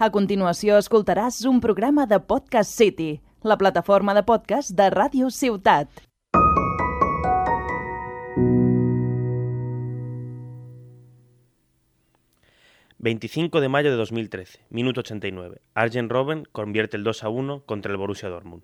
A continuació escoltaràs un programa de Podcast City, la plataforma de podcast de Ràdio Ciutat. ...25 de mayo de 2013, minuto 89... ...Arjen Robben convierte el 2 a 1 contra el Borussia Dortmund.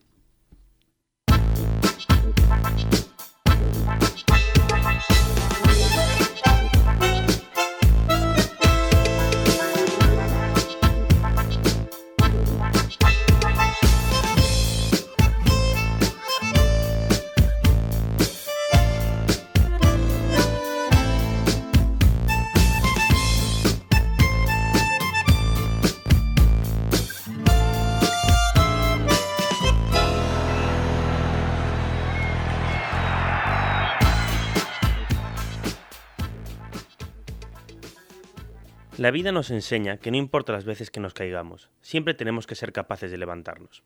La vida nos enseña que no importa las veces que nos caigamos, siempre tenemos que ser capaces de levantarnos.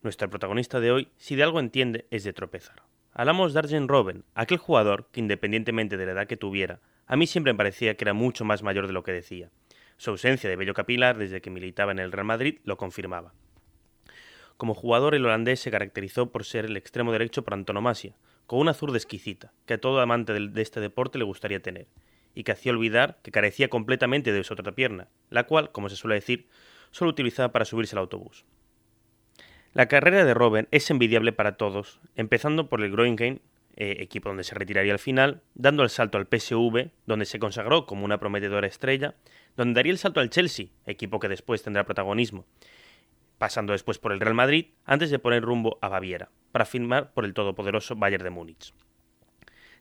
Nuestra protagonista de hoy, si de algo entiende, es de tropezar. Hablamos de Arjen Robben, aquel jugador que independientemente de la edad que tuviera, a mí siempre me parecía que era mucho más mayor de lo que decía. Su ausencia de vello capilar desde que militaba en el Real Madrid lo confirmaba. Como jugador el holandés se caracterizó por ser el extremo derecho por antonomasia, con una zurda exquisita, que a todo amante de este deporte le gustaría tener y que hacía olvidar que carecía completamente de su otra pierna, la cual, como se suele decir, solo utilizaba para subirse al autobús. La carrera de Robben es envidiable para todos, empezando por el Groningen, eh, equipo donde se retiraría al final, dando el salto al PSV, donde se consagró como una prometedora estrella, donde daría el salto al Chelsea, equipo que después tendrá protagonismo, pasando después por el Real Madrid, antes de poner rumbo a Baviera, para firmar por el todopoderoso Bayern de Múnich.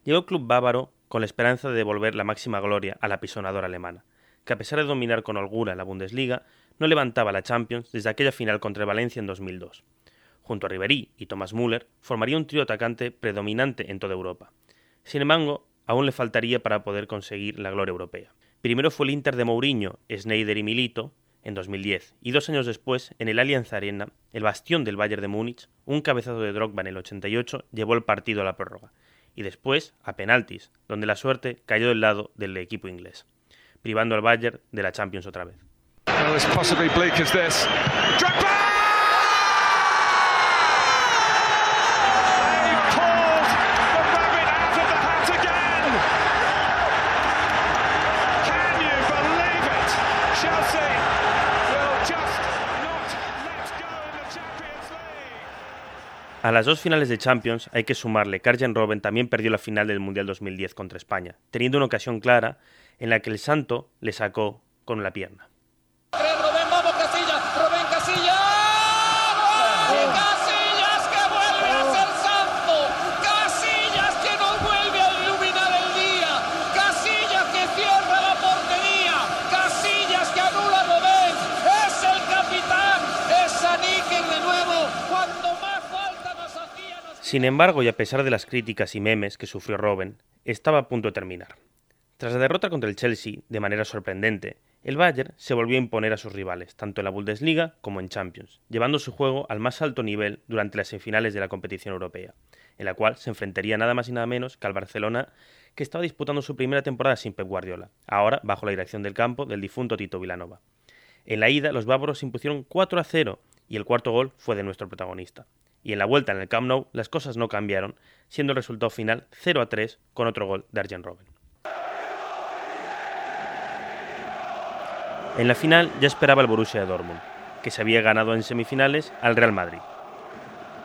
Llegó al club bávaro con la esperanza de devolver la máxima gloria a la pisonadora alemana, que a pesar de dominar con holgura la Bundesliga, no levantaba la Champions desde aquella final contra el Valencia en 2002. Junto a Ribery y Thomas Müller, formaría un trío atacante predominante en toda Europa. Sin embargo, aún le faltaría para poder conseguir la gloria europea. Primero fue el Inter de Mourinho, Schneider y Milito, en 2010, y dos años después, en el Allianz Arena, el bastión del Bayern de Múnich, un cabezazo de Drogba en el 88 llevó el partido a la prórroga, y después a penaltis, donde la suerte cayó del lado del equipo inglés, privando al Bayern de la Champions otra vez. Las dos finales de Champions hay que sumarle que Arjen Robben también perdió la final del Mundial 2010 contra España, teniendo una ocasión clara en la que el Santo le sacó con la pierna. Sin embargo, y a pesar de las críticas y memes que sufrió Robben, estaba a punto de terminar. Tras la derrota contra el Chelsea, de manera sorprendente, el Bayern se volvió a imponer a sus rivales, tanto en la Bundesliga como en Champions, llevando su juego al más alto nivel durante las semifinales de la competición europea, en la cual se enfrentaría nada más y nada menos que al Barcelona, que estaba disputando su primera temporada sin Pep Guardiola, ahora bajo la dirección del campo del difunto Tito Vilanova. En la ida, los bávaros impusieron 4 a 0 y el cuarto gol fue de nuestro protagonista y en la vuelta en el Camp Nou las cosas no cambiaron, siendo el resultado final 0 a 3 con otro gol de Arjen Robben. En la final ya esperaba el Borussia Dortmund, que se había ganado en semifinales al Real Madrid.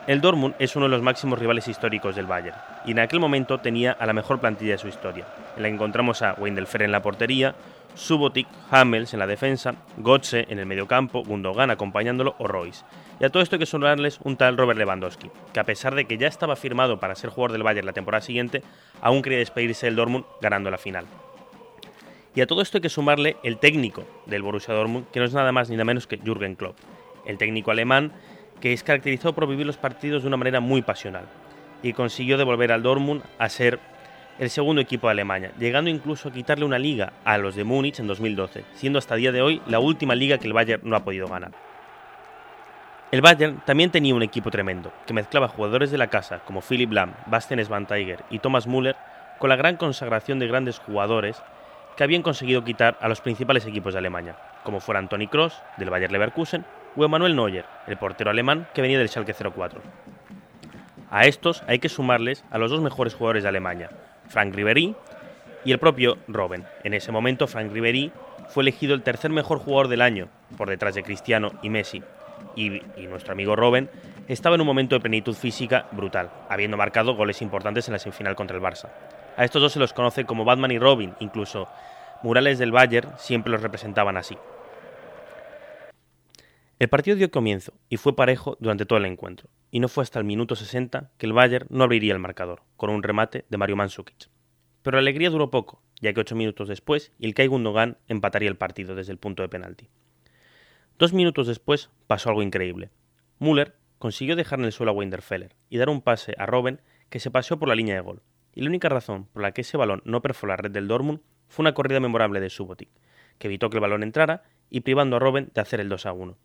El Dortmund es uno de los máximos rivales históricos del Bayern, y en aquel momento tenía a la mejor plantilla de su historia, en la que encontramos a Wendelfer en la portería, Subotic, Hamels en la defensa, Gotze en el mediocampo, Gundogan acompañándolo o Royce. Y a todo esto hay que sumarles un tal Robert Lewandowski, que a pesar de que ya estaba firmado para ser jugador del Bayern la temporada siguiente, aún quería despedirse del Dortmund ganando la final. Y a todo esto hay que sumarle el técnico del Borussia Dortmund, que no es nada más ni nada menos que Jürgen Klopp, el técnico alemán que es caracterizado por vivir los partidos de una manera muy pasional y consiguió devolver al Dortmund a ser el segundo equipo de Alemania, llegando incluso a quitarle una liga a los de Múnich en 2012, siendo hasta el día de hoy la última liga que el Bayern no ha podido ganar. El Bayern también tenía un equipo tremendo, que mezclaba jugadores de la casa como Philipp Lahm, Bastian Schweinsteiger y Thomas Müller con la gran consagración de grandes jugadores que habían conseguido quitar a los principales equipos de Alemania, como fueran Toni Kroos, del Bayer Leverkusen, o Emanuel Neuer, el portero alemán que venía del Schalke 04. A estos hay que sumarles a los dos mejores jugadores de Alemania, Frank Ribery y el propio Robben. En ese momento, Frank Ribery fue elegido el tercer mejor jugador del año, por detrás de Cristiano y Messi. Y, nuestro amigo Robben estaba en un momento de plenitud física brutal, habiendo marcado goles importantes en la semifinal contra el Barça. A estos dos se los conoce como Batman y Robin, incluso murales del Bayern siempre los representaban así. El partido dio comienzo y fue parejo durante todo el encuentro, y no fue hasta el minuto 60 que el Bayern no abriría el marcador, con un remate de Mario Mandzukic. Pero la alegría duró poco, ya que ocho minutos después Ilkay Gundogan empataría el partido desde el punto de penalti. Dos minutos después pasó algo increíble. Müller consiguió dejar en el suelo a Winterfeller y dar un pase a Robben que se paseó por la línea de gol, y la única razón por la que ese balón no perforó la red del Dortmund fue una corrida memorable de Subotic, que evitó que el balón entrara y privando a Robben de hacer el 2 a 1.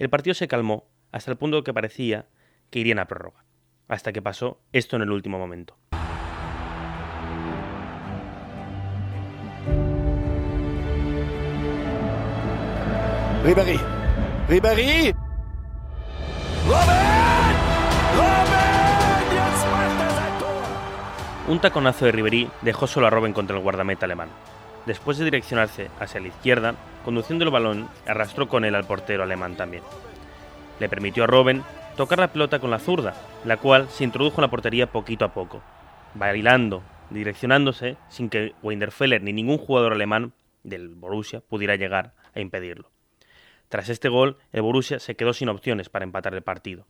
El partido se calmó hasta el punto que parecía que irían a prórroga, hasta que pasó esto en el último momento. Ribéry. Ribéry. Un taconazo de Ribery dejó solo a Robben contra el guardameta alemán. Después de direccionarse hacia la izquierda, conduciendo el balón, arrastró con él al portero alemán también. Le permitió a Robben tocar la pelota con la zurda, la cual se introdujo en la portería poquito a poco, bailando, direccionándose sin que Weinderfeller ni ningún jugador alemán del Borussia pudiera llegar a impedirlo. Tras este gol, el Borussia se quedó sin opciones para empatar el partido.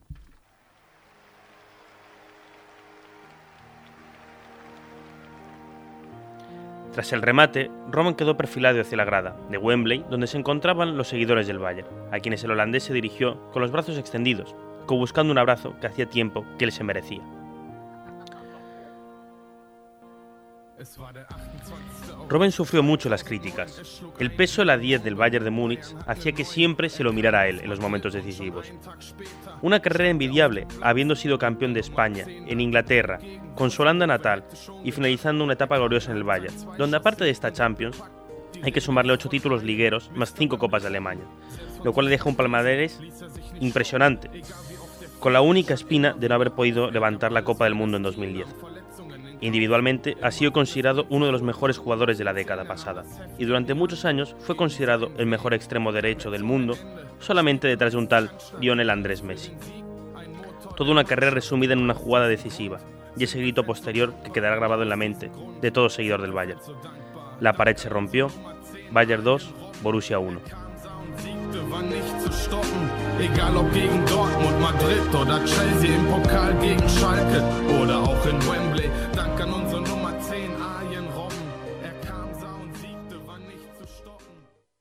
Tras el remate, Roman quedó perfilado hacia la grada de Wembley, donde se encontraban los seguidores del Bayern, a quienes el holandés se dirigió con los brazos extendidos, buscando un abrazo que hacía tiempo que él se merecía. Robben sufrió mucho las críticas. El peso de la 10 del Bayern de Múnich hacía que siempre se lo mirara a él en los momentos decisivos. Una carrera envidiable, habiendo sido campeón de España, en Inglaterra, con su Holanda natal y finalizando una etapa gloriosa en el Bayern, donde aparte de esta Champions, hay que sumarle 8 títulos ligueros más 5 copas de Alemania, lo cual le deja un palmaderes impresionante, con la única espina de no haber podido levantar la Copa del Mundo en 2010. Individualmente ha sido considerado uno de los mejores jugadores de la década pasada y durante muchos años fue considerado el mejor extremo derecho del mundo solamente detrás de un tal Lionel Andrés Messi. Toda una carrera resumida en una jugada decisiva y ese grito posterior que quedará grabado en la mente de todo seguidor del Bayern. La pared se rompió, Bayern 2, Borussia 1.